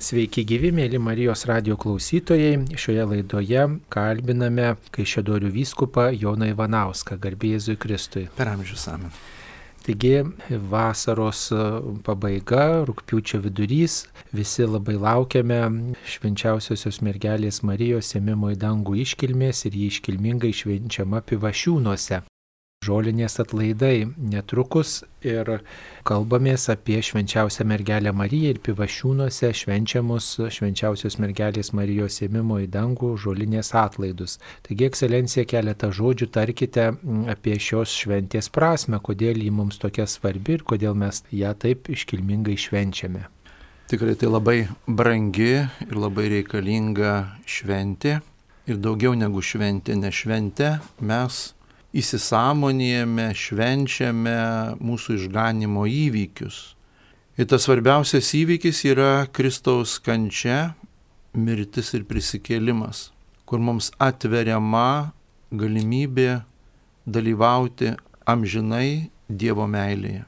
Sveiki gyvi, mėly Marijos radio klausytojai. Šioje laidoje kalbiname Kaišėdorių vyskupą Joną Ivanauską, garbėzui Kristui. Per amžius amen. Taigi vasaros pabaiga, rūpiučio vidurys, visi labai laukiame švenčiausiosios mergelės Marijos ėmimo į dangų iškilmės ir jį iškilmingai švenčiama pivašiūnuose žolinės atlaidai netrukus ir kalbamės apie švenčiausią mergelę Mariją ir pivašiūnuose švenčiamus švenčiausios mergelės Marijos ėmimo į dangų žolinės atlaidus. Taigi, ekscelencija, keletą žodžių tarkite apie šios šventės prasme, kodėl ji mums tokia svarbi ir kodėl mes ją taip iškilmingai švenčiame. Tikrai tai labai brangi ir labai reikalinga šventė. Ir daugiau negu šventė, ne šventė, mes įsisamonėjame, švenčiame mūsų išganimo įvykius. Ir tas svarbiausias įvykis yra Kristaus kančia, mirtis ir prisikėlimas, kur mums atveriama galimybė dalyvauti amžinai Dievo meilėje.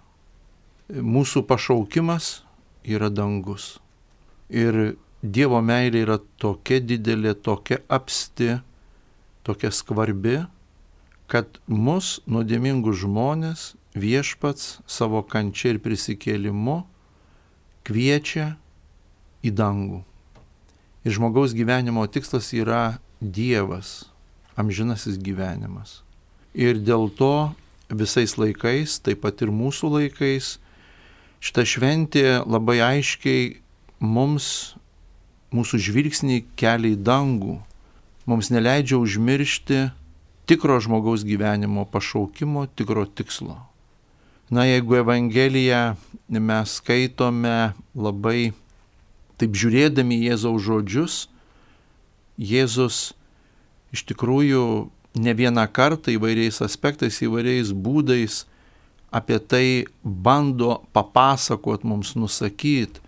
Mūsų pašaukimas yra dangus. Ir Dievo meilė yra tokia didelė, tokia apsti, tokia skvarbi, kad mus, nuodėmingus žmonės, viešpats savo kančia ir prisikėlimu kviečia į dangų. Ir žmogaus gyvenimo tikslas yra Dievas, amžinasis gyvenimas. Ir dėl to visais laikais, taip pat ir mūsų laikais, šita šventė labai aiškiai mums, mūsų žvilgsnį kelia į dangų, mums neleidžia užmiršti tikro žmogaus gyvenimo pašaukimo, tikro tikslo. Na, jeigu Evangeliją mes skaitome labai taip žiūrėdami Jėzaus žodžius, Jėzus iš tikrųjų ne vieną kartą įvairiais aspektais, įvairiais būdais apie tai bando papasakot mums, nusakyti,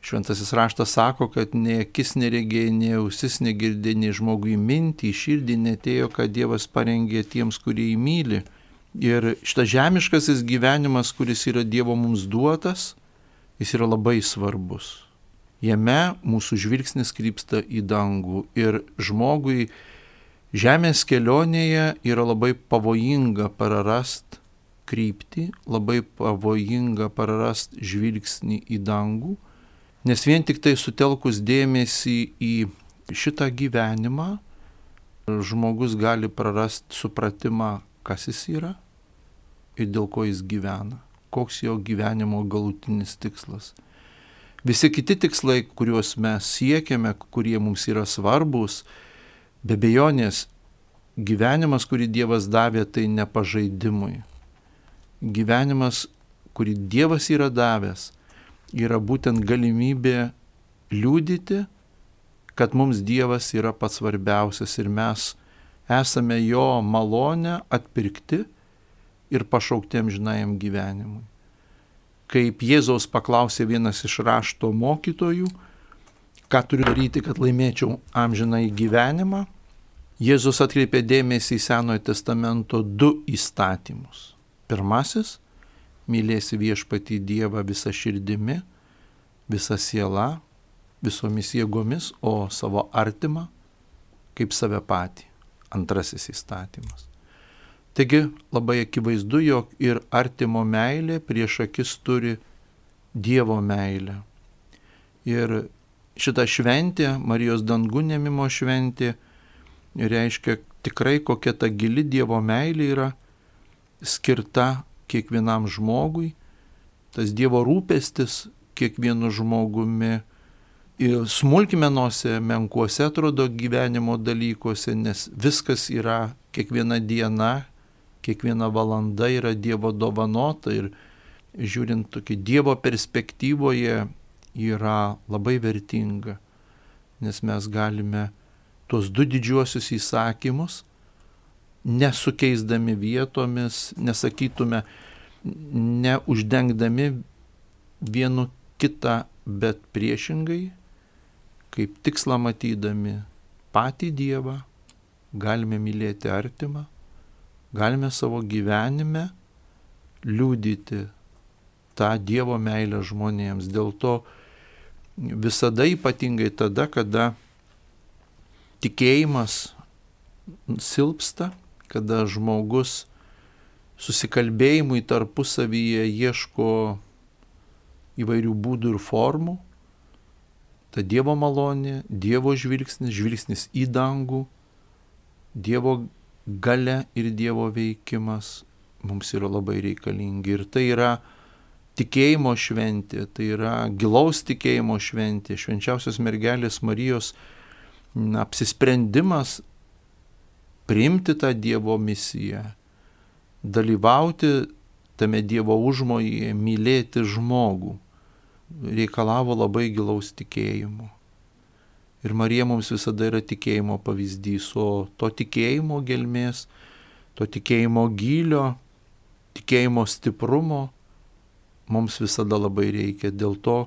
Šventasis raštas sako, kad nei akis neregėjo, nei ausis negirdė, nei žmogui mintį, širdį netėjo, kad Dievas parengė tiems, kurie jį myli. Ir šitas žemiškasis gyvenimas, kuris yra Dievo mums duotas, jis yra labai svarbus. Jame mūsų žvilgsnis krypsta į dangų ir žmogui žemės kelionėje yra labai pavojinga prarast kryptį, labai pavojinga prarast žvilgsnį į dangų Nes vien tik tai sutelkus dėmesį į šitą gyvenimą, žmogus gali prarasti supratimą, kas jis yra ir dėl ko jis gyvena, koks jo gyvenimo galutinis tikslas. Visi kiti tikslai, kuriuos mes siekiame, kurie mums yra svarbus, be bejonės gyvenimas, kurį Dievas davė, tai ne pažaidimui. Gyvenimas, kurį Dievas yra davęs, yra būtent galimybė liūdyti, kad mums Dievas yra pats svarbiausias ir mes esame jo malonę atpirkti ir pašauktiem žinajam gyvenimui. Kaip Jėzaus paklausė vienas iš rašto mokytojų, ką turiu daryti, kad laimėčiau amžinai gyvenimą, Jėzus atkreipė dėmesį į Senojo testamento du įstatymus. Pirmasis mylėsi viešpatį Dievą visą širdimi, visą sielą, visomis jėgomis, o savo artimą kaip save patį. Antrasis įstatymas. Taigi labai akivaizdu, jog ir artimo meilė prieš akis turi Dievo meilę. Ir šita šventė, Marijos dangų nemimo šventė, reiškia tikrai kokia ta gili Dievo meilė yra skirta kiekvienam žmogui, tas Dievo rūpestis kiekvienu žmogumi smulkmenuose, menkuose atrodo gyvenimo dalykuose, nes viskas yra, kiekviena diena, kiekviena valanda yra Dievo dovanota ir žiūrint tokį Dievo perspektyvoje yra labai vertinga, nes mes galime tuos du didžiuosius įsakymus nesukeisdami vietomis, nesakytume, neuždengdami vienu kitą, bet priešingai, kaip tikslą matydami patį Dievą, galime mylėti artimą, galime savo gyvenime liūdyti tą Dievo meilę žmonėms. Dėl to visada ypatingai tada, kada tikėjimas silpsta, kada žmogus susikalbėjimui tarpusavyje ieško įvairių būdų ir formų, ta Dievo malonė, Dievo žvilgsnis, žvilgsnis į dangų, Dievo gale ir Dievo veikimas mums yra labai reikalingi. Ir tai yra tikėjimo šventė, tai yra gilaus tikėjimo šventė, švenčiausios mergelės Marijos na, apsisprendimas priimti tą Dievo misiją, dalyvauti tame Dievo užmojyje, mylėti žmogų, reikalavo labai gilaus tikėjimo. Ir Marija mums visada yra tikėjimo pavyzdys, o to tikėjimo gelmės, to tikėjimo gylio, tikėjimo stiprumo mums visada labai reikia. Dėl to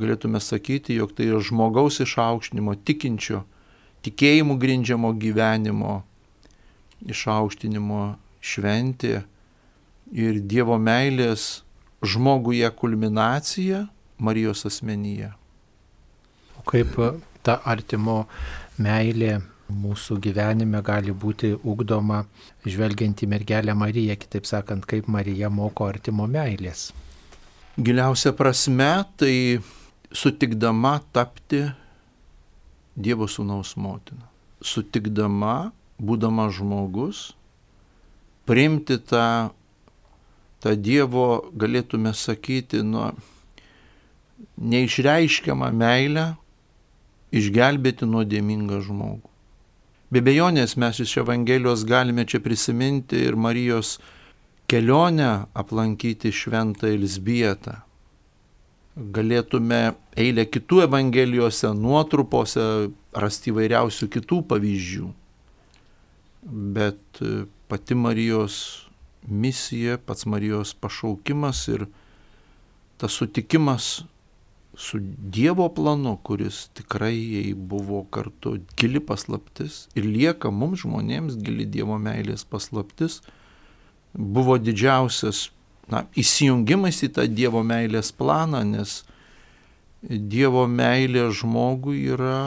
galėtume sakyti, jog tai yra žmogaus išaukštinimo, tikinčio, tikėjimų grindžiamo gyvenimo išaukštinimo šventė ir Dievo meilės žmoguje kulminacija Marijos asmenyje. O kaip ta artimo meilė mūsų gyvenime gali būti ugdoma žvelgiant į mergelę Mariją, kitaip sakant, kaip Marija moko artimo meilės. Giliausia prasme tai sutikdama tapti Dievo sūnaus motina. Sutikdama, būdama žmogus, priimti tą, tą Dievo, galėtume sakyti, nuo neišreiškiamą meilę, išgelbėti nuodėmingą žmogų. Be bejonės mes iš Evangelijos galime čia prisiminti ir Marijos kelionę aplankyti šventą Elsbietą. Galėtume eilę kitų Evangelijose, nuotrupose rasti įvairiausių kitų pavyzdžių. Bet pati Marijos misija, pats Marijos pašaukimas ir tas sutikimas su Dievo planu, kuris tikrai buvo kartu gili paslaptis ir lieka mums žmonėms gili Dievo meilės paslaptis, buvo didžiausias na, įsijungimas į tą Dievo meilės planą, nes Dievo meilė žmogui yra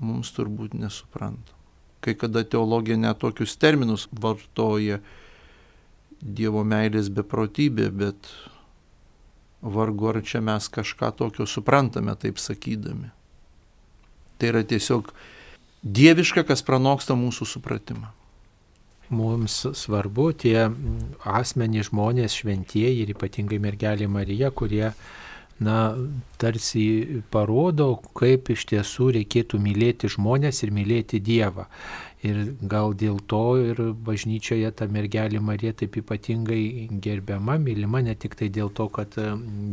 mums turbūt nesupranta. Kai kada teologija netokius terminus vartoja Dievo meilės beprotybė, bet vargu ar čia mes kažką tokio suprantame taip sakydami. Tai yra tiesiog dieviška, kas pranoksta mūsų supratimą. Mums svarbu tie asmenys žmonės šventieji ir ypatingai mergelė Marija, kurie na, tarsi parodo, kaip iš tiesų reikėtų mylėti žmonės ir mylėti Dievą. Ir gal dėl to ir bažnyčioje ta mergelė Marija taip ypatingai gerbiama, mylima ne tik tai dėl to, kad e,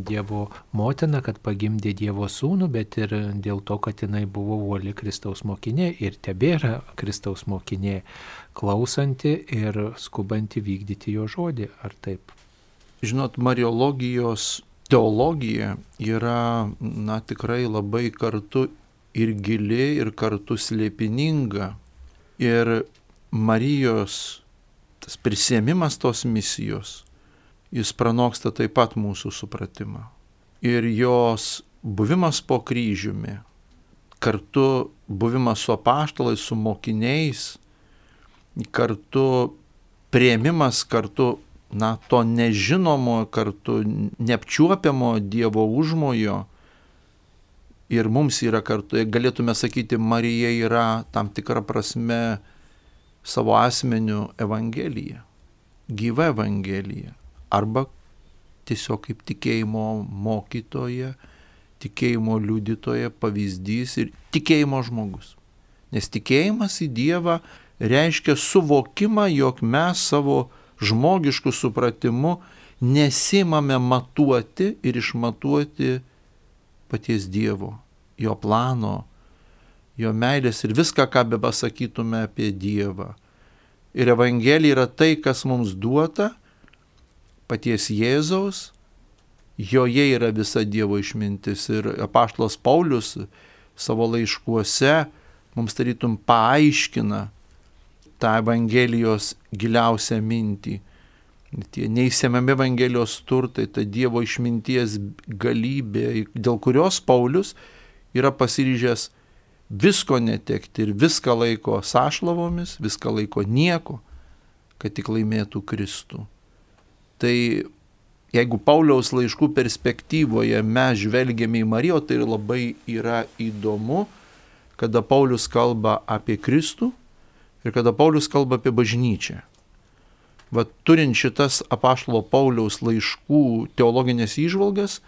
Dievo motina, kad pagimdė Dievo sūnų, bet ir dėl to, kad jinai buvo uoli Kristaus mokinė ir tebėra Kristaus mokinė, klausanti ir skubanti vykdyti jo žodį. Ar taip? Žinot, Mariologijos teologija yra, na, tikrai labai kartu ir gili, ir kartu slėpininga. Ir Marijos tas prisėmimas tos misijos, jis pranoksta taip pat mūsų supratimą. Ir jos buvimas po kryžiumi, kartu buvimas su apaštalais, su mokiniais, kartu prieimimas, kartu na, to nežinomo, kartu neapčiuopiamo Dievo užmojo. Ir mums yra kartu, galėtume sakyti, Marija yra tam tikra prasme savo asmeniu Evangelija, gyva Evangelija. Arba tiesiog kaip tikėjimo mokytoja, tikėjimo liudytoja, pavyzdys ir tikėjimo žmogus. Nes tikėjimas į Dievą reiškia suvokimą, jog mes savo žmogišku supratimu nesimame matuoti ir išmatuoti paties Dievo, jo plano, jo meilės ir viską, ką be pasakytume apie Dievą. Ir Evangelija yra tai, kas mums duota, paties Jėzaus, joje yra visa Dievo išmintis. Ir apaštlas Paulius savo laiškuose mums tarytum paaiškina, tą Evangelijos giliausią mintį. tie neįsiemiami Evangelijos turtai, ta Dievo išminties galybė, dėl kurios Paulius yra pasiryžęs visko netekti ir viską laiko sąšlavomis, viską laiko nieko, kad tik laimėtų Kristų. Tai jeigu Pauliaus laiškų perspektyvoje mes žvelgiame į Mariją, tai labai yra įdomu, kada Paulius kalba apie Kristų ir kada Paulius kalba apie bažnyčią. Va turint šitas apaštalo Pauliaus laiškų teologinės įžvalgas,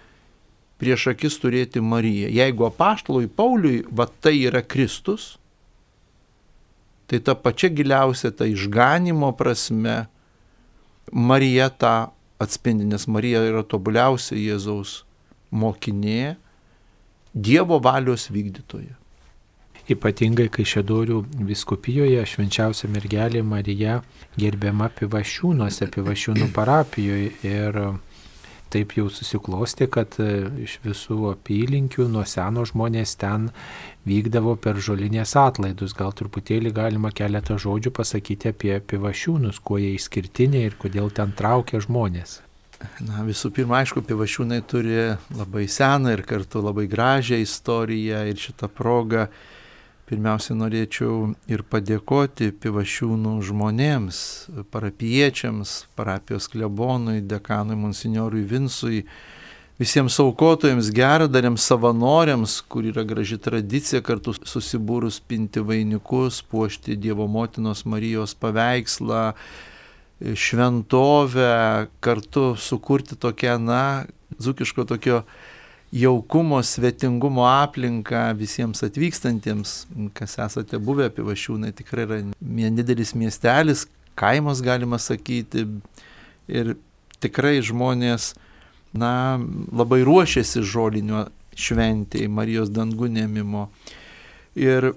prieš akis turėti Mariją. Jeigu apaštalui Pauliui va tai yra Kristus, tai ta pačia giliausia, ta išganimo prasme, Marija tą atspindi, nes Marija yra tobuliausia Jėzaus mokinė, Dievo valios vykdytoja. Ypatingai, kai Šedorių viskupijoje švenčiausia mergelė Marija gerbiama Pivašiūnuose, Pivašiūnų parapijoje ir taip jau susiklosti, kad iš visų apylinkių nuo seno žmonės ten vykdavo per žolinės atlaidus. Gal truputėlį galima keletą žodžių pasakyti apie pivašiūnus, kuo jie išskirtiniai ir kodėl ten traukia žmonės. Na, visų pirma, aišku, pivašiūnai turi labai seną ir kartu labai gražią istoriją ir šitą progą Pirmiausia, norėčiau ir padėkoti pivašiūnų žmonėms, parapiečiams, parapijos klebonui, dekanui, monsignoriui Vinsui, visiems aukotojams, geradariams, savanoriams, kur yra graži tradicija kartu susibūrus pinti vainikus, puošti Dievo motinos Marijos paveikslą, šventovę, kartu sukurti tokią, na, zukiško tokio jaukumo, svetingumo aplinką visiems atvykstantiems, kas esate buvę apie Vašiūnai, tikrai yra nedidelis miestelis, kaimas galima sakyti. Ir tikrai žmonės, na, labai ruošiasi žolinio šventėjai, Marijos dangų nemimo. Ir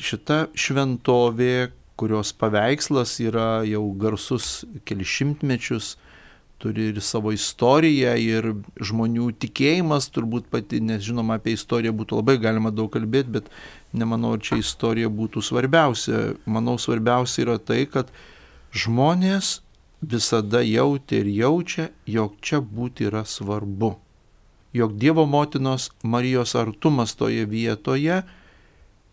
šita šventovė, kurios paveikslas yra jau garsus kelišimtmečius, turi ir savo istoriją, ir žmonių tikėjimas turbūt pati, nes žinoma, apie istoriją būtų labai galima daug kalbėti, bet nemanau, ar čia istorija būtų svarbiausia. Manau, svarbiausia yra tai, kad žmonės visada jautė ir jaučia, jog čia būti yra svarbu. Jog Dievo motinos Marijos artumas toje vietoje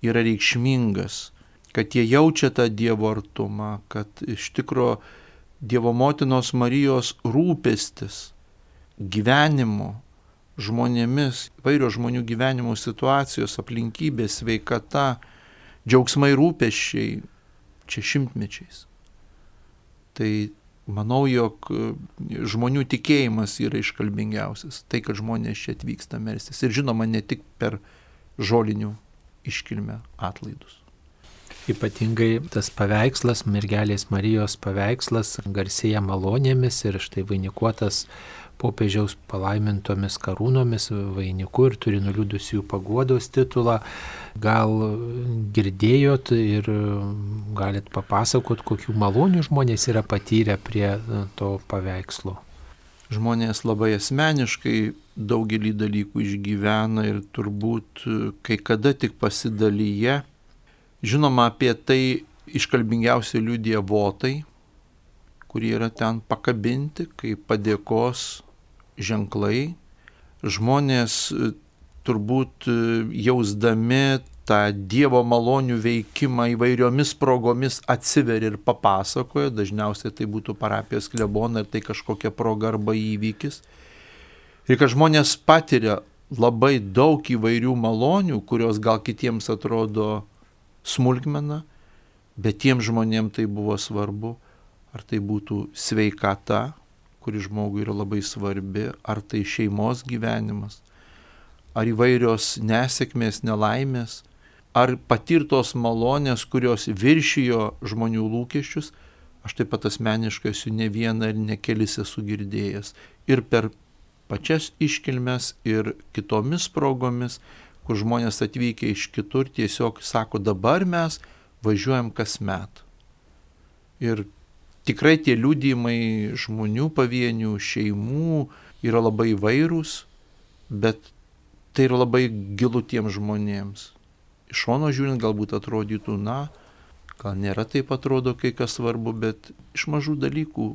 yra reikšmingas, kad jie jaučia tą Dievo artumą, kad iš tikrųjų Dievo motinos Marijos rūpestis gyvenimu žmonėmis, vairios žmonių gyvenimo situacijos, aplinkybės, sveikata, džiaugsmai rūpeščiai čia šimtmečiais. Tai manau, jog žmonių tikėjimas yra iškalbingiausias. Tai, kad žmonės čia atvyksta melstis. Ir žinoma, ne tik per žolinių iškilmę atlaidus. Ypatingai tas paveikslas, mergelės Marijos paveikslas, garsėja malonėmis ir štai vainikuotas popiežiaus palaimintomis karūnomis vainiku ir turi nuliūdusių paguodos titulą. Gal girdėjot ir galit papasakot, kokių malonių žmonės yra patyrę prie to paveikslo. Žmonės labai asmeniškai daugelį dalykų išgyvena ir turbūt kai kada tik pasidalyje Žinoma, apie tai iškalbingiausiai liūdė votai, kurie yra ten pakabinti kaip padėkos ženklai. Žmonės e, turbūt e, jausdami tą Dievo malonių veikimą įvairiomis progomis atsiveria ir papasakoja, dažniausiai tai būtų parapijos klebona ir tai kažkokia proga arba įvykis. Ir kad žmonės patiria labai daug įvairių malonių, kurios gal kitiems atrodo smulkmena, bet tiem žmonėm tai buvo svarbu, ar tai būtų sveikata, kuri žmogui yra labai svarbi, ar tai šeimos gyvenimas, ar įvairios nesėkmės, nelaimės, ar patirtos malonės, kurios viršijo žmonių lūkesčius, aš taip pat asmeniškai esu ne vieną ir ne kelis esu girdėjęs. Ir per pačias iškilmes ir kitomis progomis kur žmonės atvykę iš kitur tiesiog sako, dabar mes važiuojam kasmet. Ir tikrai tie liūdimai žmonių pavienių, šeimų yra labai vairūs, bet tai yra labai gilu tiem žmonėms. Iš šono žiūrint galbūt atrodytų, na, Gal nėra taip atrodo, kai kas svarbu, bet iš mažų dalykų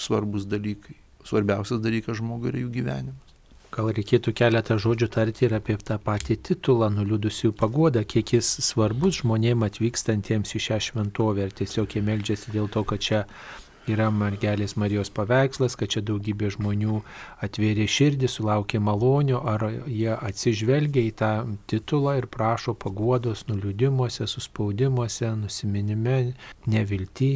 svarbus dalykai. Svarbiausias dalykas žmogui yra jų gyvenimas. Gal reikėtų keletą žodžių tarti ir apie tą patį titulą nuliūdusių pagodą, kiek jis svarbus žmonėms atvykstantiems į šią šventovę ir tiesiog jie meldžiasi dėl to, kad čia yra mergelės Marijos paveikslas, kad čia daugybė žmonių atvėrė širdį, sulaukė malonio, ar jie atsižvelgia į tą titulą ir prašo pagodos nuliūdimuose, suspaudimuose, nusiminime, nevilti.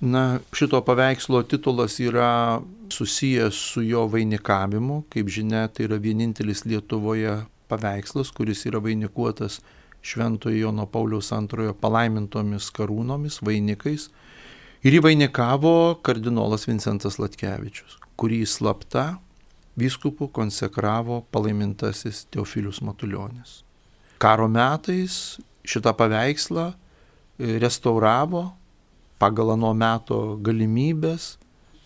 Na, šito paveikslo titulas yra susijęs su jo vainikavimu. Kaip žinia, tai yra vienintelis Lietuvoje paveikslas, kuris yra vainikuotas Šventojo Jono Pauliaus antrojo palaimintomis karūnomis, vainikais. Ir jį vainikavo kardinolas Vincentas Latkevičius, kurį slapta vyskupų konsekravo palaimintasis Teofilius Matuljonis. Karo metais šitą paveikslą restauravo pagal ano meto galimybės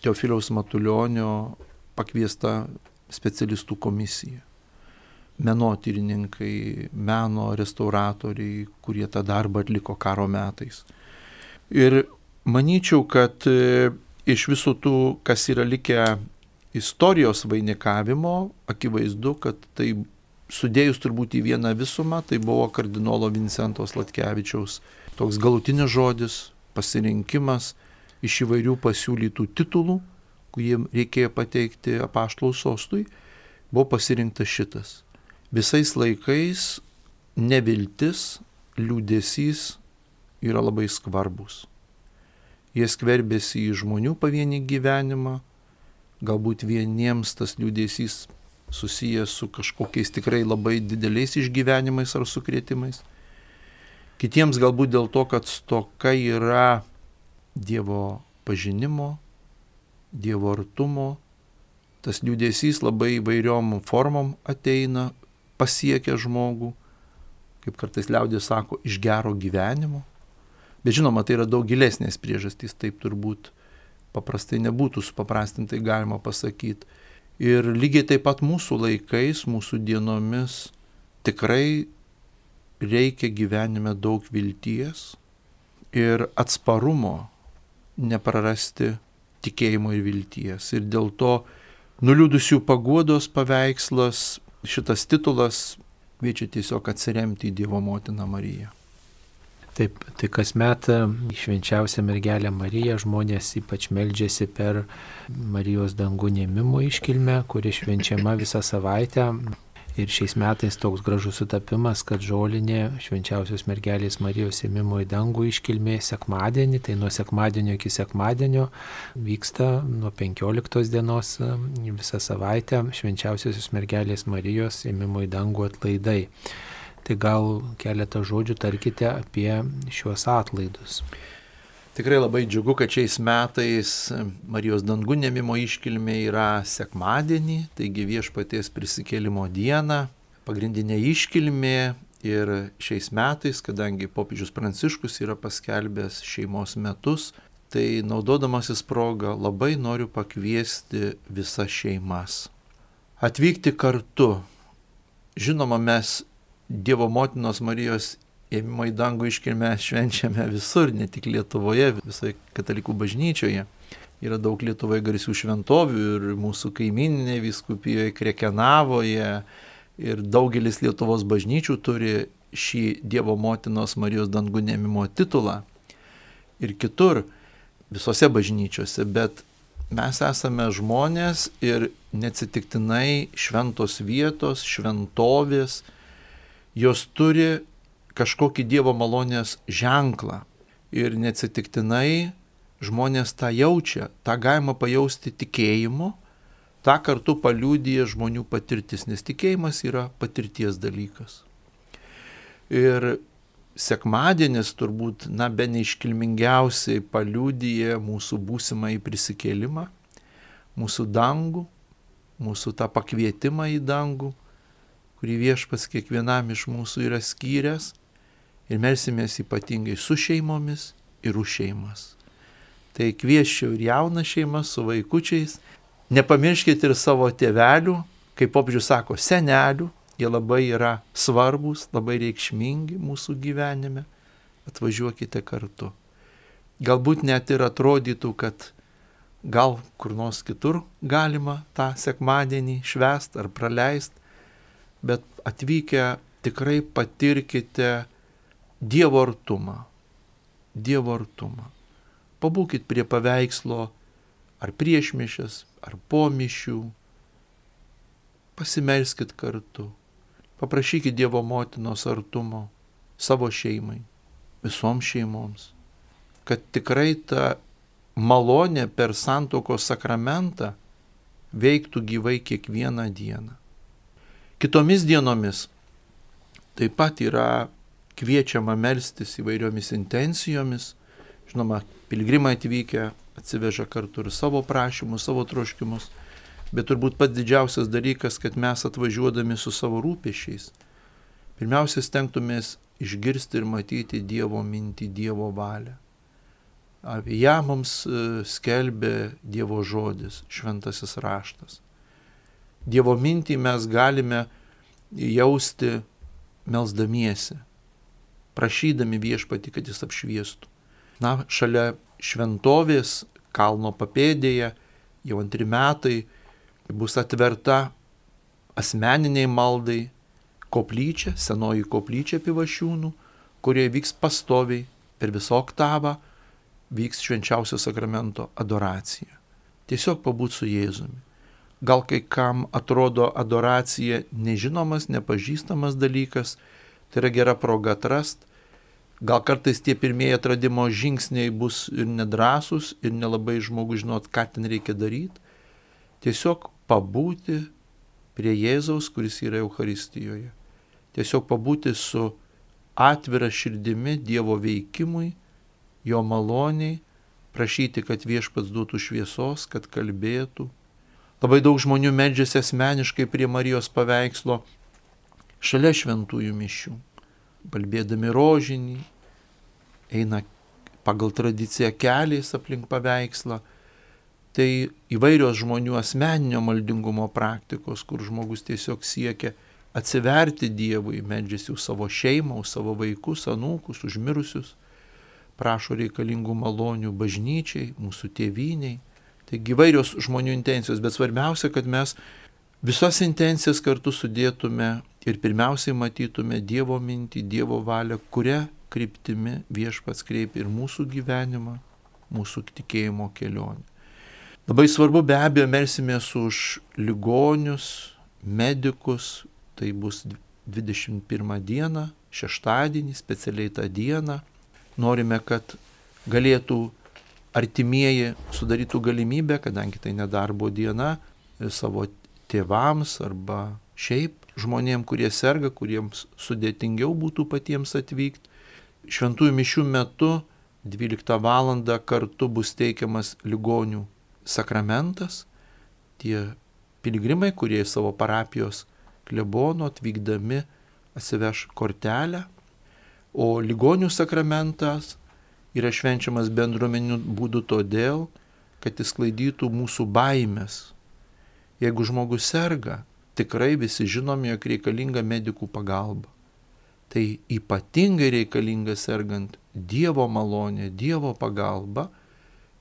Teofiliaus Matulionio pakviesta specialistų komisija. Menotyrininkai, meno restauratoriai, kurie tą darbą atliko karo metais. Ir manyčiau, kad e, iš visų tų, kas yra likę istorijos vainikavimo, akivaizdu, kad tai sudėjus turbūt į vieną visumą, tai buvo kardinolo Vincentos Latkevičiaus toks galutinis žodis, pasirinkimas iš įvairių pasiūlytų titulų, kuriem reikėjo pateikti apaštalų sostui, buvo pasirinktas šitas. Visais laikais neviltis, liūdėsys yra labai skvarbus. Jie skverbėsi į žmonių pavienį gyvenimą, galbūt vieniems tas liūdėsys susijęs su kažkokiais tikrai labai dideliais išgyvenimais ar sukrėtimais Kitiems galbūt dėl to, kad stoka yra Dievo pažinimo, Dievo artumo, tas liūdėsys labai įvairiom formom ateina, pasiekia žmogų, kaip kartais liaudė sako, iš gero gyvenimo. Bet žinoma, tai yra daug gilesnės priežastys, taip turbūt paprastai nebūtų supaprastintai galima pasakyti. Ir lygiai taip pat mūsų laikais, mūsų dienomis tikrai reikia gyvenime daug vilties ir atsparumo neprarasti tikėjimo ir vilties. Ir dėl to nuliūdusių paguodos paveikslas, šitas titulas kviečia tiesiog atsiremti į Dievo motiną Mariją. Taip, tai kasmet švenčiausią mergelę Mariją žmonės ypač meldžiasi per Marijos dangų nemimo iškilmę, kuri švenčiama visą savaitę Ir šiais metais toks gražus sutapimas, kad žolinė švenčiausios mergelės Marijos ėmimo į dangų iškilmė sekmadienį, tai nuo sekmadienio iki sekmadienio vyksta nuo 15 dienos visą savaitę švenčiausios mergelės Marijos ėmimo į dangų atlaidai. Tai gal keletą žodžių tarkite apie šiuos atlaidus. Tikrai labai džiugu, kad šiais metais Marijos dangų nemimo iškilmė yra sekmadienį, taigi viešpaties prisikėlimo diena, pagrindinė iškilmė ir šiais metais, kadangi popiežius Pranciškus yra paskelbęs šeimos metus, tai naudodamasis progą labai noriu pakviesti visas šeimas. Atvykti kartu. Žinoma, mes Dievo motinos Marijos ėmimo į dangų iškilmę švenčiame visur, ne tik Lietuvoje, visoje katalikų bažnyčioje. Yra daug Lietuvoje garsių šventovių ir mūsų kaimininėje viskupijoje, Krekenavoje ir daugelis Lietuvos bažnyčių turi šį Dievo motinos Marijos dangų nemimo titulą. Ir kitur, visose bažnyčiose, bet mes esame žmonės ir neatsitiktinai šventos vietos, šventovės, jos turi kažkokį Dievo malonės ženklą. Ir neatsitiktinai žmonės tą jaučia, tą galima pajausti tikėjimu, tą kartu paliūdėja žmonių patirtis, nes tikėjimas yra patirties dalykas. Ir sekmadienis turbūt, na, be neiškilmingiausiai paliūdėja mūsų būsimą į prisikėlimą, mūsų dangų, mūsų tą pakvietimą į dangų, kurį viešpas kiekvienam iš mūsų yra skyręs ir melsimės ypatingai su šeimomis ir už šeimas. Tai kvieščiau ir jauną šeimą su vaikučiais. Nepamirškite ir savo tėvelių, kaip popžius sako, senelių, jie labai yra svarbus, labai reikšmingi mūsų gyvenime. Atvažiuokite kartu. galbūt net ir atrodytų, kad gal kur nors kitur galima tą sekmadienį švest ar praleist, bet atvykę tikrai patirkite Dievo artumą. Dievo artumą. Pabūkit prie paveikslo ar priešmišės, ar pomišių. Pasimelskit kartu. Paprašykit Dievo motinos artumo savo šeimai, visoms šeimoms kad tikrai ta malonė per santokos sakramentą veiktų gyvai kiekvieną dieną. Kitomis dienomis taip pat yra kviečiama melstis įvairiomis intencijomis. Žinoma, pilgrimai atvykę atsiveža kartu ir savo prašymus, savo troškimus, bet turbūt pats didžiausias dalykas, kad mes atvažiuodami su savo rūpešiais, pirmiausia stengtumės išgirsti ir matyti Dievo mintį, Dievo valią. Apie ją mums e, skelbė Dievo žodis, šventasis raštas. Dievo mintį mes galime jausti melzdamiesi, prašydami viešpati, kad jis apšviestų. Na, šalia šventovės kalno papėdėje jau antri metai bus atverta asmeniniai maldai koplyčia, senoji koplyčia pivašiūnų, kurie vyks pastoviai per visą oktavą vyks švenčiausio sakramento adoracija. Tiesiog pabūt su Jėzumi. Gal kai kam atrodo adoracija nežinomas, nepažįstamas dalykas, tai yra gera proga atrast. Gal kartais tie pirmieji atradimo žingsniai bus ir nedrasus, ir nelabai žmogus žinot, ką ten reikia daryti. Tiesiog pabūti prie Jėzaus, kuris yra Euharistijoje. Tiesiog pabūti su atvira širdimi Dievo veikimui jo maloniai, prašyti, kad viešpats duotų šviesos, kad kalbėtų. Labai daug žmonių medžiasi asmeniškai prie Marijos paveikslo šalia šventųjų mišių, balbėdami rožinį, eina pagal tradiciją keliais aplink paveikslą. Tai įvairios žmonių asmeninio maldingumo praktikos, kur žmogus tiesiog siekia atsiverti Dievui, medžiasi už savo šeimą, už savo vaikus, anūkus, užmirusius prašo reikalingų malonių bažnyčiai, mūsų tėviniai. Taigi įvairios žmonių intencijos, bet svarbiausia, kad mes visas intencijas kartu sudėtume ir pirmiausiai matytume Dievo mintį, Dievo valią, kuria kryptimi viešpats kreipia ir mūsų gyvenimą, mūsų tikėjimo kelionę. Labai svarbu be abejo melsimės už ligonius, medikus, tai bus 21 dieną, šeštadienį, specialiai tą dieną norime, kad galėtų artimieji sudarytų galimybę, kadangi tai nedarbo diena, savo tėvams arba šiaip žmonėm, kurie serga, kuriems sudėtingiau būtų patiems atvykti. Šventųjų mišių metu 12 val. kartu bus teikiamas ligonių sakramentas. Tie piligrimai, kurie į savo parapijos klebono atvykdami atsiveš kortelę O ligonių sakramentas yra švenčiamas bendruomenių būdu todėl, kad jis klaidytų mūsų baimės. Jeigu žmogus serga, tikrai visi žinome, jog reikalinga medikų pagalba. Tai ypatingai reikalinga sergant Dievo malonė, Dievo pagalba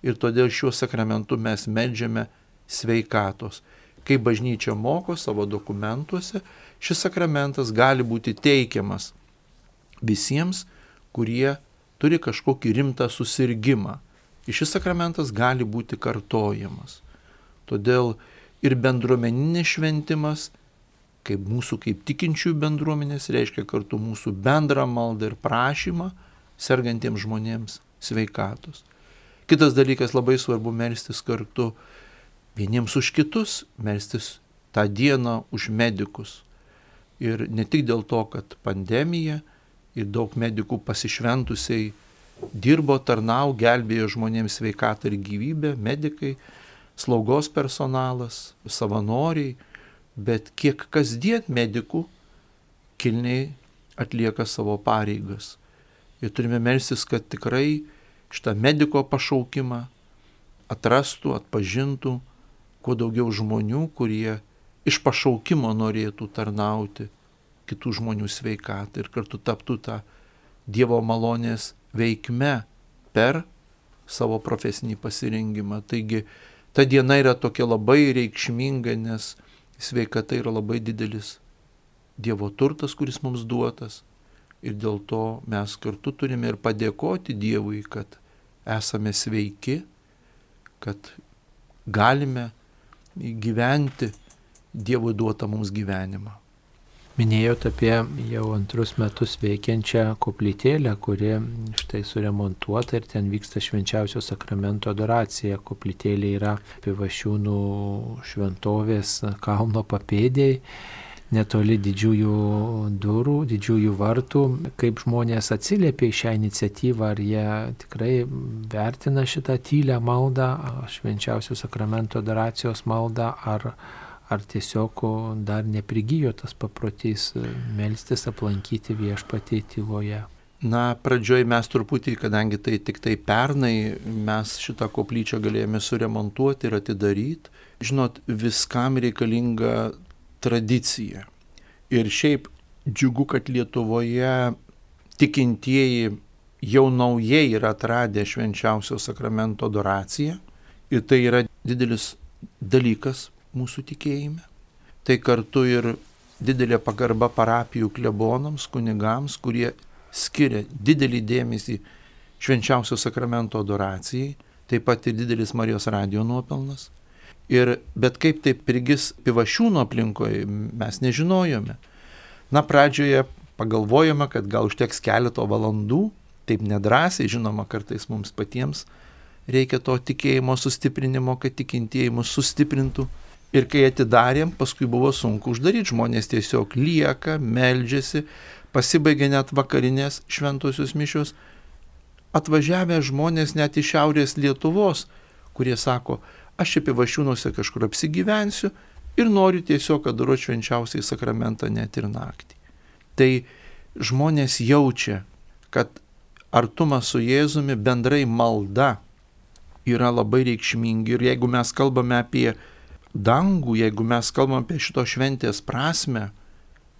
ir todėl šiuo sakramentu mes medžiame sveikatos. Kai bažnyčia moko savo dokumentuose, šis sakramentas gali būti teikiamas visiems, kurie turi kažkokį rimtą susirgymą. Ir šis sakramentas gali būti kartojamas. Todėl ir bendruomeninis šventimas, kaip mūsų kaip tikinčių bendruomenės, reiškia kartu mūsų bendrą maldą ir prašymą sergantiems žmonėms sveikatos. Kitas dalykas labai svarbu melstis kartu vieniems už kitus, melstis tą dieną už medikus. Ir ne tik dėl to, kad pandemija, ir daug medikų pasišventusiai dirbo, tarnau, gelbėjo žmonėms sveikatą ir gyvybę, medikai, slaugos personalas, savanoriai, bet kiek kasdien medikų kilniai atlieka savo pareigas. Ir turime melsis, kad tikrai šitą mediko pašaukimą atrastų, atpažintų kuo daugiau žmonių, kurie iš pašaukimo norėtų tarnauti kitų žmonių sveikatą ir kartu taptų tą Dievo malonės veikme per savo profesinį pasirinkimą. Taigi ta diena yra tokia labai reikšminga, nes sveikata yra labai didelis Dievo turtas, kuris mums duotas. Ir dėl to mes kartu turime ir padėkoti Dievui, kad esame sveiki, kad galime gyventi Dievo duotą mums gyvenimą. Minėjote apie jau antrus metus veikiančią koplytėlę, kuri štai suremontuota ir ten vyksta švenčiausio sakramento adoracija. Koplytėlė yra pivašiūnų šventovės kalno papėdėjai netoli didžiųjų durų, didžiųjų vartų, kaip žmonės atsiliepia į šią iniciatyvą, ar jie tikrai vertina šitą tylę maldą, švenčiausio sakramento adoracijos maldą, ar, ar tiesiog dar neprigijo tas paprotys e, melstis aplankyti viešpatį tyloje? Na, pradžioj mes truputį, kadangi tai tik tai pernai, mes šitą koplyčią galėjome suremontuoti ir atidaryti. Žinot, viskam reikalinga tradicija. Ir šiaip džiugu, kad Lietuvoje tikintieji jau naujai yra atradę švenčiausio sakramento adoraciją. Ir tai yra didelis dalykas mūsų tikėjime. Tai kartu ir didelė pagarba parapijų klebonams, kunigams, kurie skiria didelį dėmesį švenčiausio sakramento adoracijai, taip pat ir didelis Marijos radio nuopelnas. Ir bet kaip tai prigis pivašiūno aplinkoje, mes nežinojome. Na, pradžioje pagalvojome, kad gal užteks keleto valandų, taip nedrasiai, žinoma, kartais mums patiems reikia to tikėjimo sustiprinimo, kad tikintieji mus sustiprintų. Ir kai atidarėm, paskui buvo sunku uždaryti, žmonės tiesiog lieka, meldžiasi, pasibaigia net vakarinės šventosios mišios. Atvažiavę žmonės net iš šiaurės Lietuvos, kurie sako, aš čia pivašiūnuose kažkur apsigyvensiu ir noriu tiesiog adoruoti švenčiausiai sakramentą net ir naktį. Tai žmonės jaučia, kad artumas su Jėzumi bendrai malda yra labai reikšmingi ir jeigu mes kalbame apie dangų, jeigu mes kalbam apie šito šventės prasme,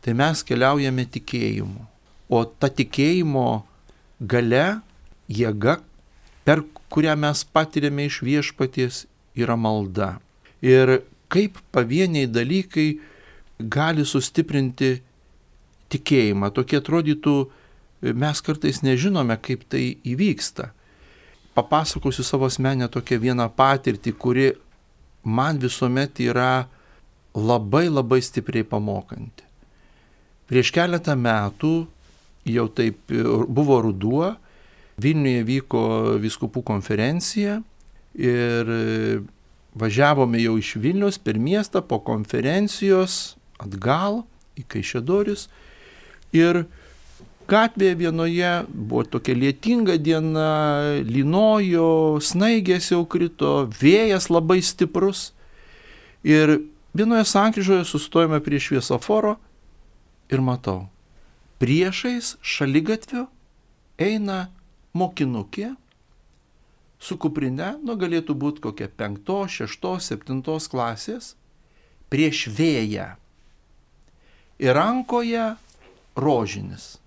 tai mes keliaujame tikėjimu. O ta tikėjimo gale, jėga, per kurią mes patiriame iš viešpaties, yra malda. Ir kaip pavieniai dalykai gali sustiprinti tikėjimą. Tokie atrodytų, mes kartais nežinome, kaip tai įvyksta. Papasakosiu savo asmenę tokią vieną patirtį, kuri man visuomet yra labai labai stipriai pamokanti. Prieš keletą metų, jau taip buvo ruduo, Vilniuje vyko viskupų konferencija ir važiavome jau iš Vilnius per miestą po konferencijos atgal į Kaišėdorius ir gatvėje vienoje buvo tokia lietinga diena, linojo, snaigės jau krito, vėjas labai stiprus. Ir vienoje sankryžoje sustojame prie šviesoforo ir matau, priešais šaligatvio eina mokinukė su kuprine, nu galėtų būti kokia penktos, šeštos, septintos klasės, prieš vėją. Ir rankoje rožinis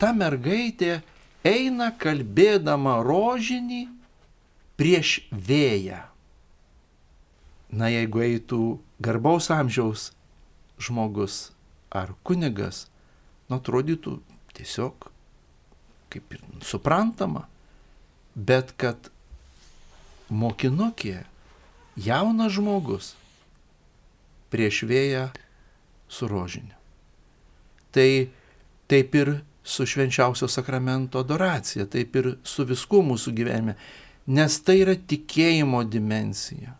ta mergaitė eina kalbėdama rožinį prieš vėją. Na jeigu eitų garbaus amžiaus žmogus ar kunigas, nu atrodytų tiesiog kaip ir suprantama, bet kad mokinukė, jaunas žmogus prieš vėją su rožiniu. Tai taip ir su švenčiausio sakramento adoracija, taip ir su viskuo mūsų gyvenime, nes tai yra tikėjimo dimensija.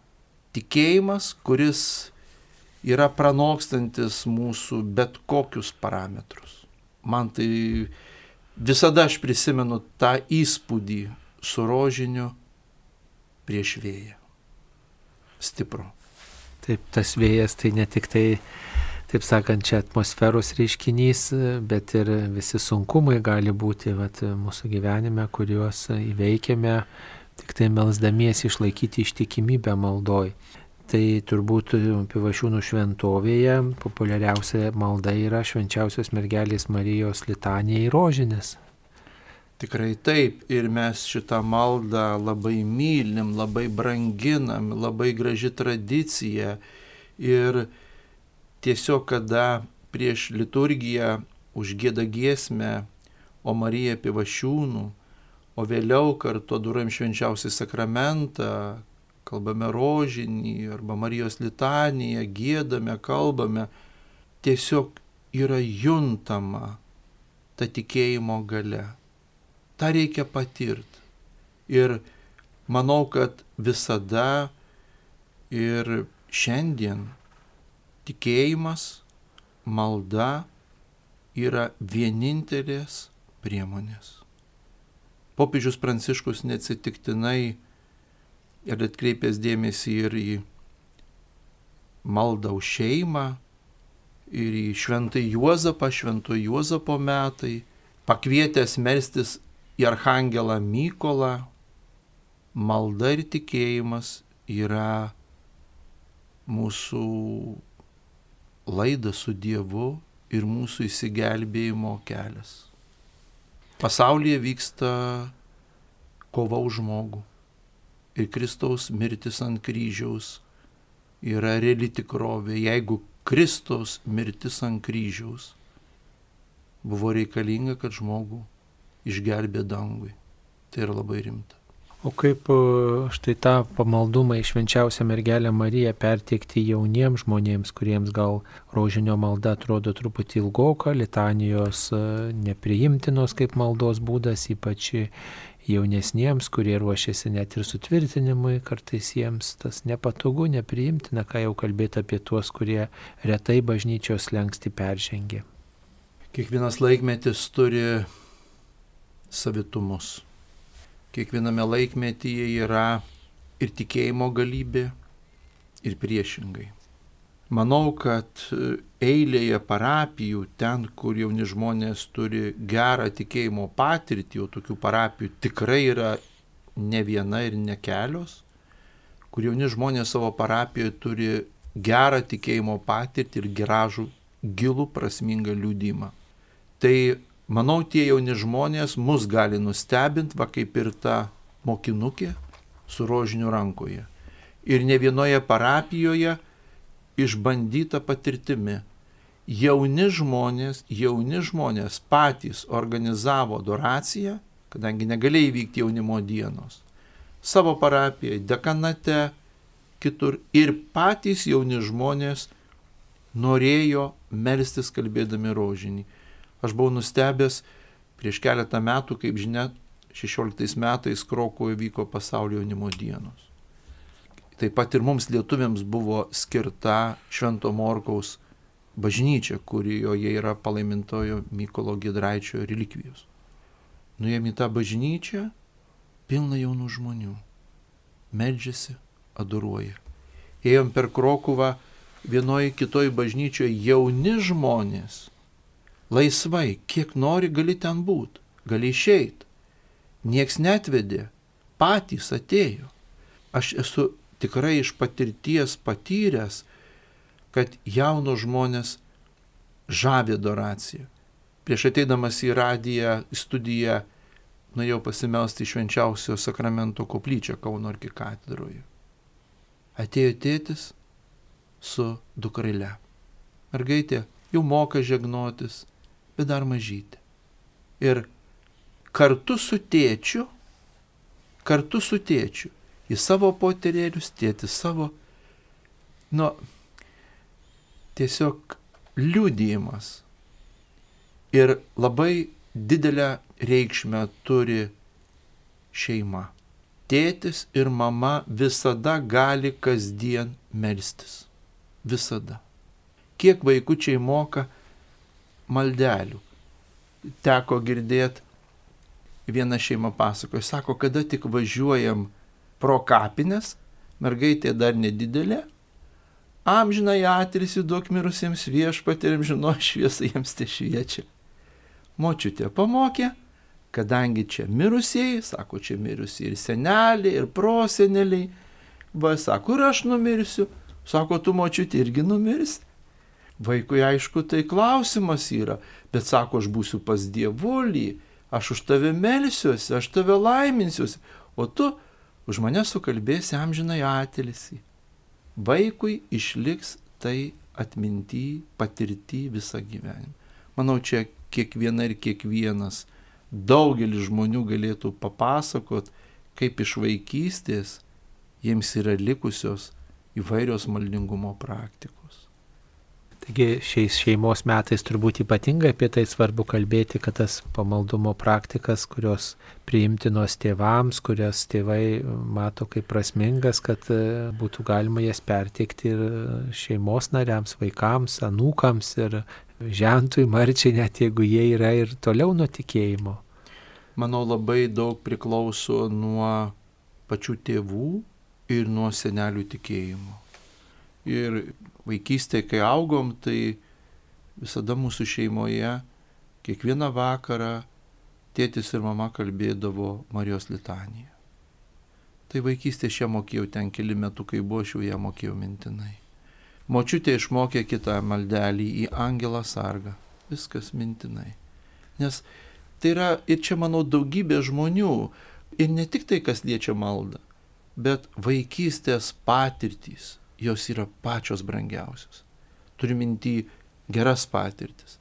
Tikėjimas, kuris yra pranokstantis mūsų bet kokius parametrus. Man tai visada aš prisimenu tą įspūdį su rožiniu prieš vėją. Stipru. Taip, tas vėjas tai ne tik tai taip sakant, čia atmosferos reiškinys, bet ir visi sunkumai gali būti vat, mūsų gyvenime, kuriuos įveikiame tik tai melsdamiesi išlaikyti ištikimybę maldoj. Tai turbūt pivašiūnų šventovėje populiariausia malda yra švenčiausios mergelės Marijos litanija į rožinės. Tikrai taip. Ir mes šitą maldą labai mylim, labai branginam, labai graži tradicija. Ir tiesiog kada prieš liturgiją užgėda giesmę, o Marija pivašiūnų, o vėliau kartu duram švenčiausią sakramentą, kalbame rožinį arba Marijos litaniją, gėdame, kalbame, tiesiog yra juntama ta tikėjimo gale. Ta reikia patirti. Ir manau, kad visada ir šiandien tikėjimas, malda yra vienintelės priemonės. Popiežius Pranciškus neatsitiktinai ir atkreipęs dėmesį ir į maldą už šeimą, ir į šventai Juozapą, švento Juozapo metai, pakvietęs melstis į Arhangelą Mykolą, malda ir tikėjimas yra mūsų laidas su Dievu ir mūsų įsigelbėjimo kelias. Pasaulyje vyksta kova už žmogų ir Kristaus mirtis ant kryžiaus yra reali tikrovė. Jeigu Kristaus mirtis ant kryžiaus buvo reikalinga, kad žmogų išgelbė dangui, tai yra labai rimta. O kaip e, štai tą pamaldumą į švenčiausią mergelę Mariją perteikti jauniems žmonėms, kuriems gal rožinio malda atrodo truputį ilgoka, litanijos e, nepriimtinos kaip maldos būdas, ypač jaunesniems, kurie ruošiasi net ir sutvirtinimui, kartais jiems tas nepatogu, nepriimtina, ką jau kalbėti apie tuos, kurie retai bažnyčios lengsti peržengė. Kiekvienas laikmetis turi savitumus kiekviename laikmetyje yra ir tikėjimo galybė, ir priešingai. Manau, kad eilėje parapijų, ten, kur jauni žmonės turi gerą tikėjimo patirtį, jau tokių parapijų tikrai yra ne viena ir ne kelios, kur jauni žmonės savo parapijoje turi gerą tikėjimo patirtį ir gražų, gilų, prasmingą liūdimą. Tai Manau, tie jauni žmonės mus gali nustebinti, va kaip ir ta mokinukė su rožiniu rankoje. Ir ne vienoje parapijoje išbandyta patirtimi. Jauni žmonės, jauni žmonės patys organizavo adoraciją, kadangi negalėjo įvykti jaunimo dienos. Savo parapijoje, dekanate, kitur. Ir patys jauni žmonės norėjo melstis kalbėdami rožinį. Aš buvau nustebęs prieš keletą metų, kaip žinia, 16 metais Krokoje vyko pasaulio jaunimo dienos. Taip pat ir mums lietuviams buvo skirta Švento Morkaus bažnyčia, kurioje yra palaimintojo Mykolo Gidraičio relikvijos. Nuėjom į tą bažnyčią, pilna jaunų žmonių. Meldžiasi, adoruoja. Ėjom per Krokuvą, vienoje kitoje bažnyčioje jauni žmonės laisvai, kiek nori gali ten būti, gali išeiti. Niekas netvedė, patys atėjo. Aš esu tikrai iš patirties patyręs, kad jaunos žmonės žavė adoraciją. Prieš ateidamas į radiją, į studiją, nuėjau pasimelsti švenčiausio sakramento koplyčią Kauno arkikatedroje. Atėjo tėtis su dukrile. Mergaitė jau moka žegnotis, bet dar mažytė. Ir kartu su tėčiu, kartu su tėčiu, į savo poterėlius, tėti savo, nu, tiesiog liūdėjimas. Ir labai didelę reikšmę turi šeima. Tėtis ir mama visada gali kasdien melstis. Visada. Kiek vaikučiai moka maldelių. Teko girdėti, viena šeima pasakoja, sako, kada tik važiuojam pro kapines, mergaitė dar nedidelė, amžinai atilsi duok mirusiems viešpatėm žino šviesą jiems te šviečia. Močiutė pamokė, kadangi čia mirusieji, sako, čia mirusieji ir seneliai, ir proseneliai, va, sako, ir aš numirsiu, sako, tu močiutė irgi numirsi. Vaikui aišku, tai klausimas yra, bet sako, aš būsiu pas dievulį, aš už tave melsiuosi, aš tave laiminsiuosi, o tu už mane sukalbėsi amžinai atilsi. Vaikui išliks tai atminti, patirti visą gyvenimą. Manau, čia kiekviena ir kiekvienas, daugelis žmonių galėtų papasakot, kaip iš vaikystės jiems yra likusios įvairios maldingumo praktikos. Taigi šiais šeimos metais turbūt ypatingai apie tai svarbu kalbėti, kad tas pamaldumo praktikas, kurios priimtinos tėvams, kurias tėvai mato kaip prasmingas, kad e, būtų galima jas perteikti ir šeimos nariams, vaikams, anūkams ir žentui marčiai, net jeigu jie yra ir toliau nuo tikėjimo. Manau, labai daug priklauso nuo pačių tėvų ir nuo senelių tikėjimo. Ir vaikystėje, kai augom, tai visada mūsų šeimoje kiekvieną vakarą tėtis ir mama kalbėdavo Marijos litaniją. Tai vaikystėje šią mokėjau ten keli metų, kai buvo, aš jau ją mokėjau mintinai. Močiutė išmokė kitą maldelį į Angelą sargą. Viskas mintinai. Nes tai yra ir čia, manau, daugybė žmonių. Ir ne tik tai, kas liečia maldą, bet vaikystės patirtys, jos yra pačios brangiausios. Turiu minti geras patirtis.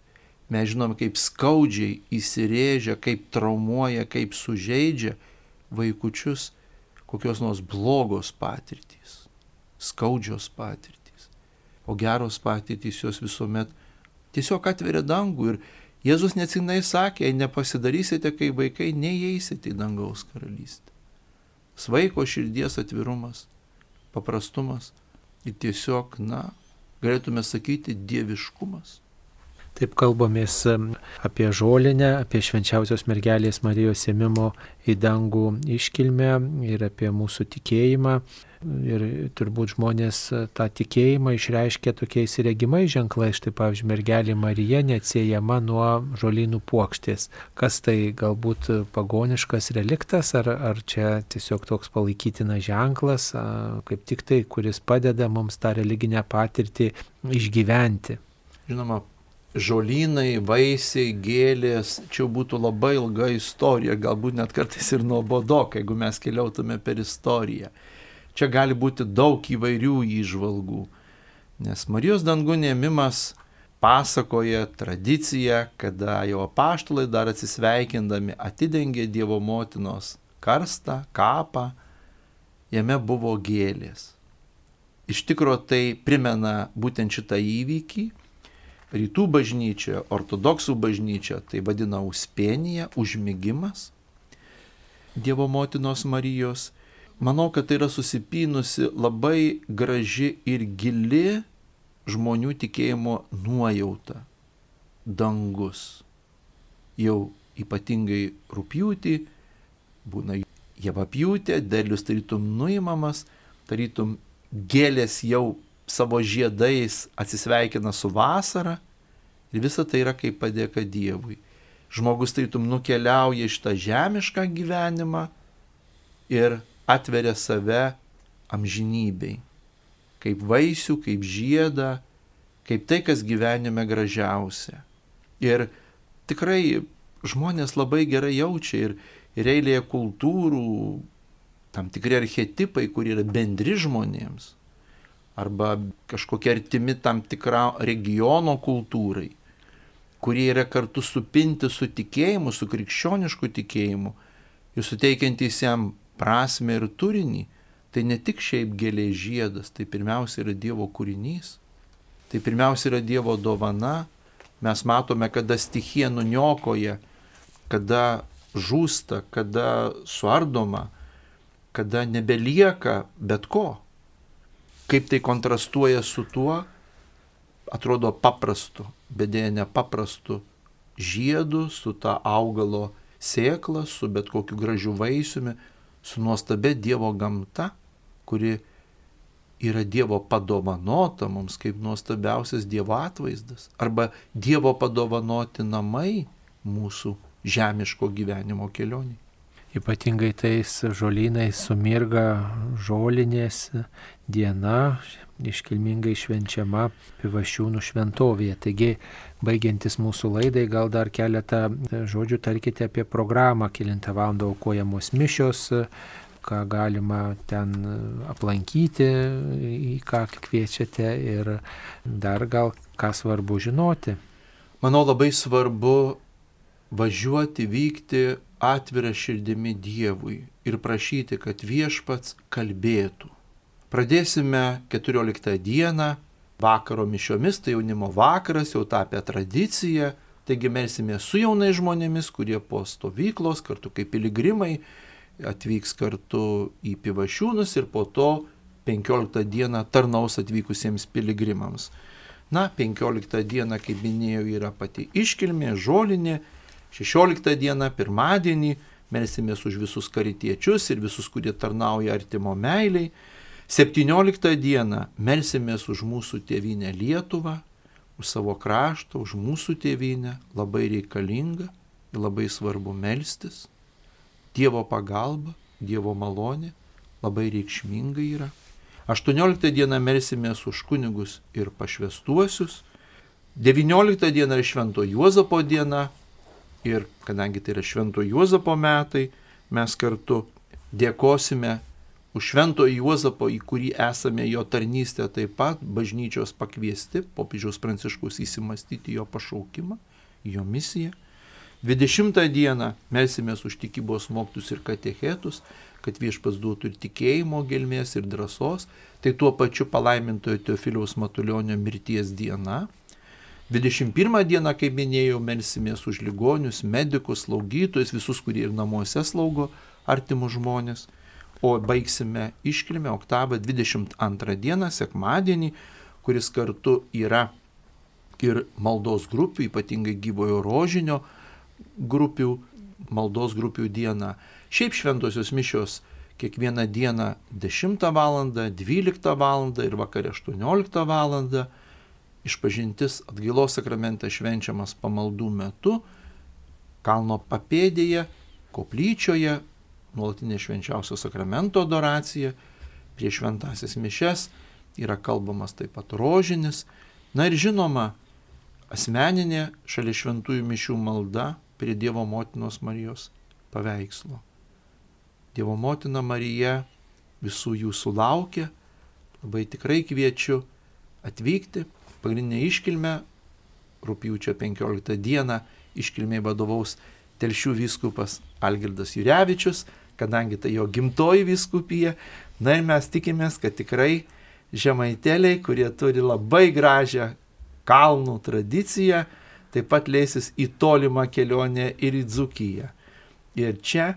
Mes žinom, kaip skaudžiai įsirėžia, kaip traumuoja, kaip sužeidžia vaikučius kokios nors blogos patirtys, skaudžios patirtys. O geros patirtys jos visuomet tiesiog atveria dangų ir Jėzus neatsinai sakė, jei nepasidarysite, kai vaikai, neįeisite į dangaus karalystę. Svaiko širdies atvirumas, paprastumas ir tiesiog, na, galėtume sakyti, dieviškumas. Taip kalbamės apie žolinę, apie švenčiausios mergelės Marijos ėmimo į dangų iškilmę ir apie mūsų tikėjimą. Ir turbūt žmonės tą tikėjimą išreiškia tokiais regimais ženklais. Štai, pavyzdžiui, mergelė Marija neatsiejama nuo žolynų puokštės. Kas tai galbūt pagoniškas reliktas, ar, ar čia tiesiog toks palaikytinas ženklas, kaip tik tai, kuris padeda mums tą religinę patirtį išgyventi. Žinoma, žolynai, vaisiai, gėlės, čia būtų labai ilga istorija, galbūt net kartais ir nuobodoka, jeigu mes keliautume per istoriją. Čia gali būti daug įvairių įžvalgų, nes Marijos dangų nėmimas pasakoja tradiciją, kada jau apaštalai dar atsisveikindami atidengė Dievo motinos karstą, kapą, jame buvo gėlės. Iš tikrųjų tai primena būtent šitą įvykį. Rytų bažnyčia, ortodoksų bažnyčia tai vadina uspėnija, užmygimas Dievo motinos Marijos manau, kad tai yra susipynusi labai graži ir gili žmonių tikėjimo nuojauta. Dangus. Jau ypatingai rūpjūtį, būna javapjūtė, derlius tarytum nuimamas, tarytum gėlės jau savo žiedais atsisveikina su vasara ir visa tai yra kaip padėka Dievui. Žmogus tarytum nukeliauja iš tą žemišką gyvenimą ir atveria save amžinybei, kaip vaisių, kaip žiedą, kaip tai, kas gyvenime gražiausia. Ir tikrai žmonės labai gerai jaučia ir, ir eilėje kultūrų, tam tikri archetipai, kurie yra bendri žmonėms, arba kažkokie artimi tam tikra regiono kultūrai, kurie yra kartu supinti su tikėjimu, su krikščionišku tikėjimu ir suteikiantys jam prasme ir turinį, tai ne tik šiaip gėlė žiedas, tai pirmiausia yra Dievo kūrinys, tai pirmiausia yra Dievo dovana, mes matome, kada stichija nuniokoja, kada žūsta, kada suardoma, kada nebelieka bet ko. Kaip tai kontrastuoja su tuo, atrodo paprastu, bet dėja nepaprastu žiedu, su ta augalo sėkla, su bet kokiu gražiu vaisiumi, su nuostabia Dievo gamta, kuri yra Dievo padovanota mums kaip nuostabiausias Dievo atvaizdas, arba Dievo padovanoti namai mūsų žemiško gyvenimo kelioniai. Ypatingai tais žolynais sumirga žolinės diena, iškilmingai švenčiama Pivašiūnų šventovėje. Taigi, baigiantis mūsų laidai, gal dar keletą žodžių tarkite apie programą, kilintą valandą aukojamos mišios, ką galima ten aplankyti, į ką kviečiate ir dar gal ką svarbu žinoti. Manau labai svarbu važiuoti, vykti atvira širdimi Dievui ir prašyti, kad viešpats kalbėtų. Pradėsime 14 dieną vakaro mišiomis, tai jaunimo vakaras jau tapę tradicija, taigi melsime su jaunais žmonėmis, kurie po stovyklos kartu kaip piligrimai atvyks kartu į Pivašiūnus ir po to 15 dieną tarnaus atvykusiems piligrimams. Na, 15 diena, kaip minėjau, yra pati iškilmė, žolinė, 16 dieną, pirmadienį, melsimės už visus karitiečius ir visus, kurie tarnauja artimo meiliai. 17 dieną melsimės už mūsų tėvynę Lietuvą, už savo kraštą, už mūsų tėvynę, labai reikalinga ir labai svarbu melstis. Dievo pagalba, Dievo malonė labai reikšminga yra. 18 dieną melsimės už kunigus ir pašvestuosius. 19 diena yra Švento Juozapo diena, Ir kadangi tai yra Švento Juozapo metai, mes kartu dėkosime už Švento Juozapo, į kurį esame jo tarnystę taip pat, bažnyčios pakviesti, popiežiaus pranciškus įsimastyti jo pašaukimą, jo misiją. 20 dieną melsimės už tikybos moktus ir katechetus, kad viešpas duotų ir tikėjimo gelmės, ir drąsos. Tai tuo pačiu palaimintojo Teofiliaus Matulionio mirties diena, 21 dieną, kaip minėjau, melsimės už ligonius, medikus, slaugytojus, visus, kurie ir namuose slaugo artimus žmonės. O baigsime iškilmę oktavą 22 dieną, sekmadienį, kuris kartu yra ir maldos grupių, ypatingai gyvojo rožinio grupių, maldos grupių diena. Šiaip šventosios mišios kiekvieną dieną 10 val., 12 val. ir vakare 18 val išpažintis atgailos sakramentas švenčiamas pamaldų metu, kalno papėdėje, koplyčioje, nuolatinė švenčiausio sakramento adoracija, prieš šventasis mišes yra kalbamas taip pat rožinis, na ir žinoma, asmeninė šalia šventųjų mišių malda prie Dievo motinos Marijos paveikslo. Dievo motina Marija visų jūsų laukia, labai tikrai kviečiu atvykti, pagrindinę iškilmę rūpjūčio 15 dieną iškilmiai vadovaus Telšių vyskupas Algirdas Jurevičius, kadangi tai jo gimtoji vyskupija. Na ir mes tikimės, kad tikrai žemaiteliai, kurie turi labai gražią kalnų tradiciją, taip pat leisis į tolimą kelionę ir į Dzukiją. Ir čia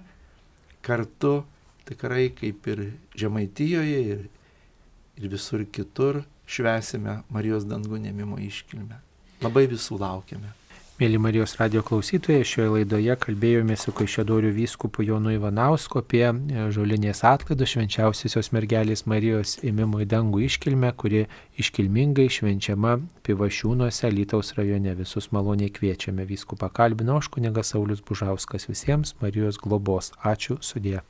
kartu tikrai kaip ir Žemaitijoje ir, ir visur kitur švesime Marijos dangų nemimo iškilmę. Labai visų laukiame. Mėly Marijos radio klausytojai, šioje laidoje kalbėjome su Kaišėdorių vyskupu Jonu Ivanausku apie e, žolinės atlaidų švenčiausiosios mergelės Marijos įmimo į dangų iškilmę, kuri iškilmingai švenčiama Pivašiūnuose, Lytaus rajone. Visus maloniai kviečiame. Vyskupą kalbino aš kunigas Saulis Bužauskas. Visiems Marijos globos. Ačiū sudė.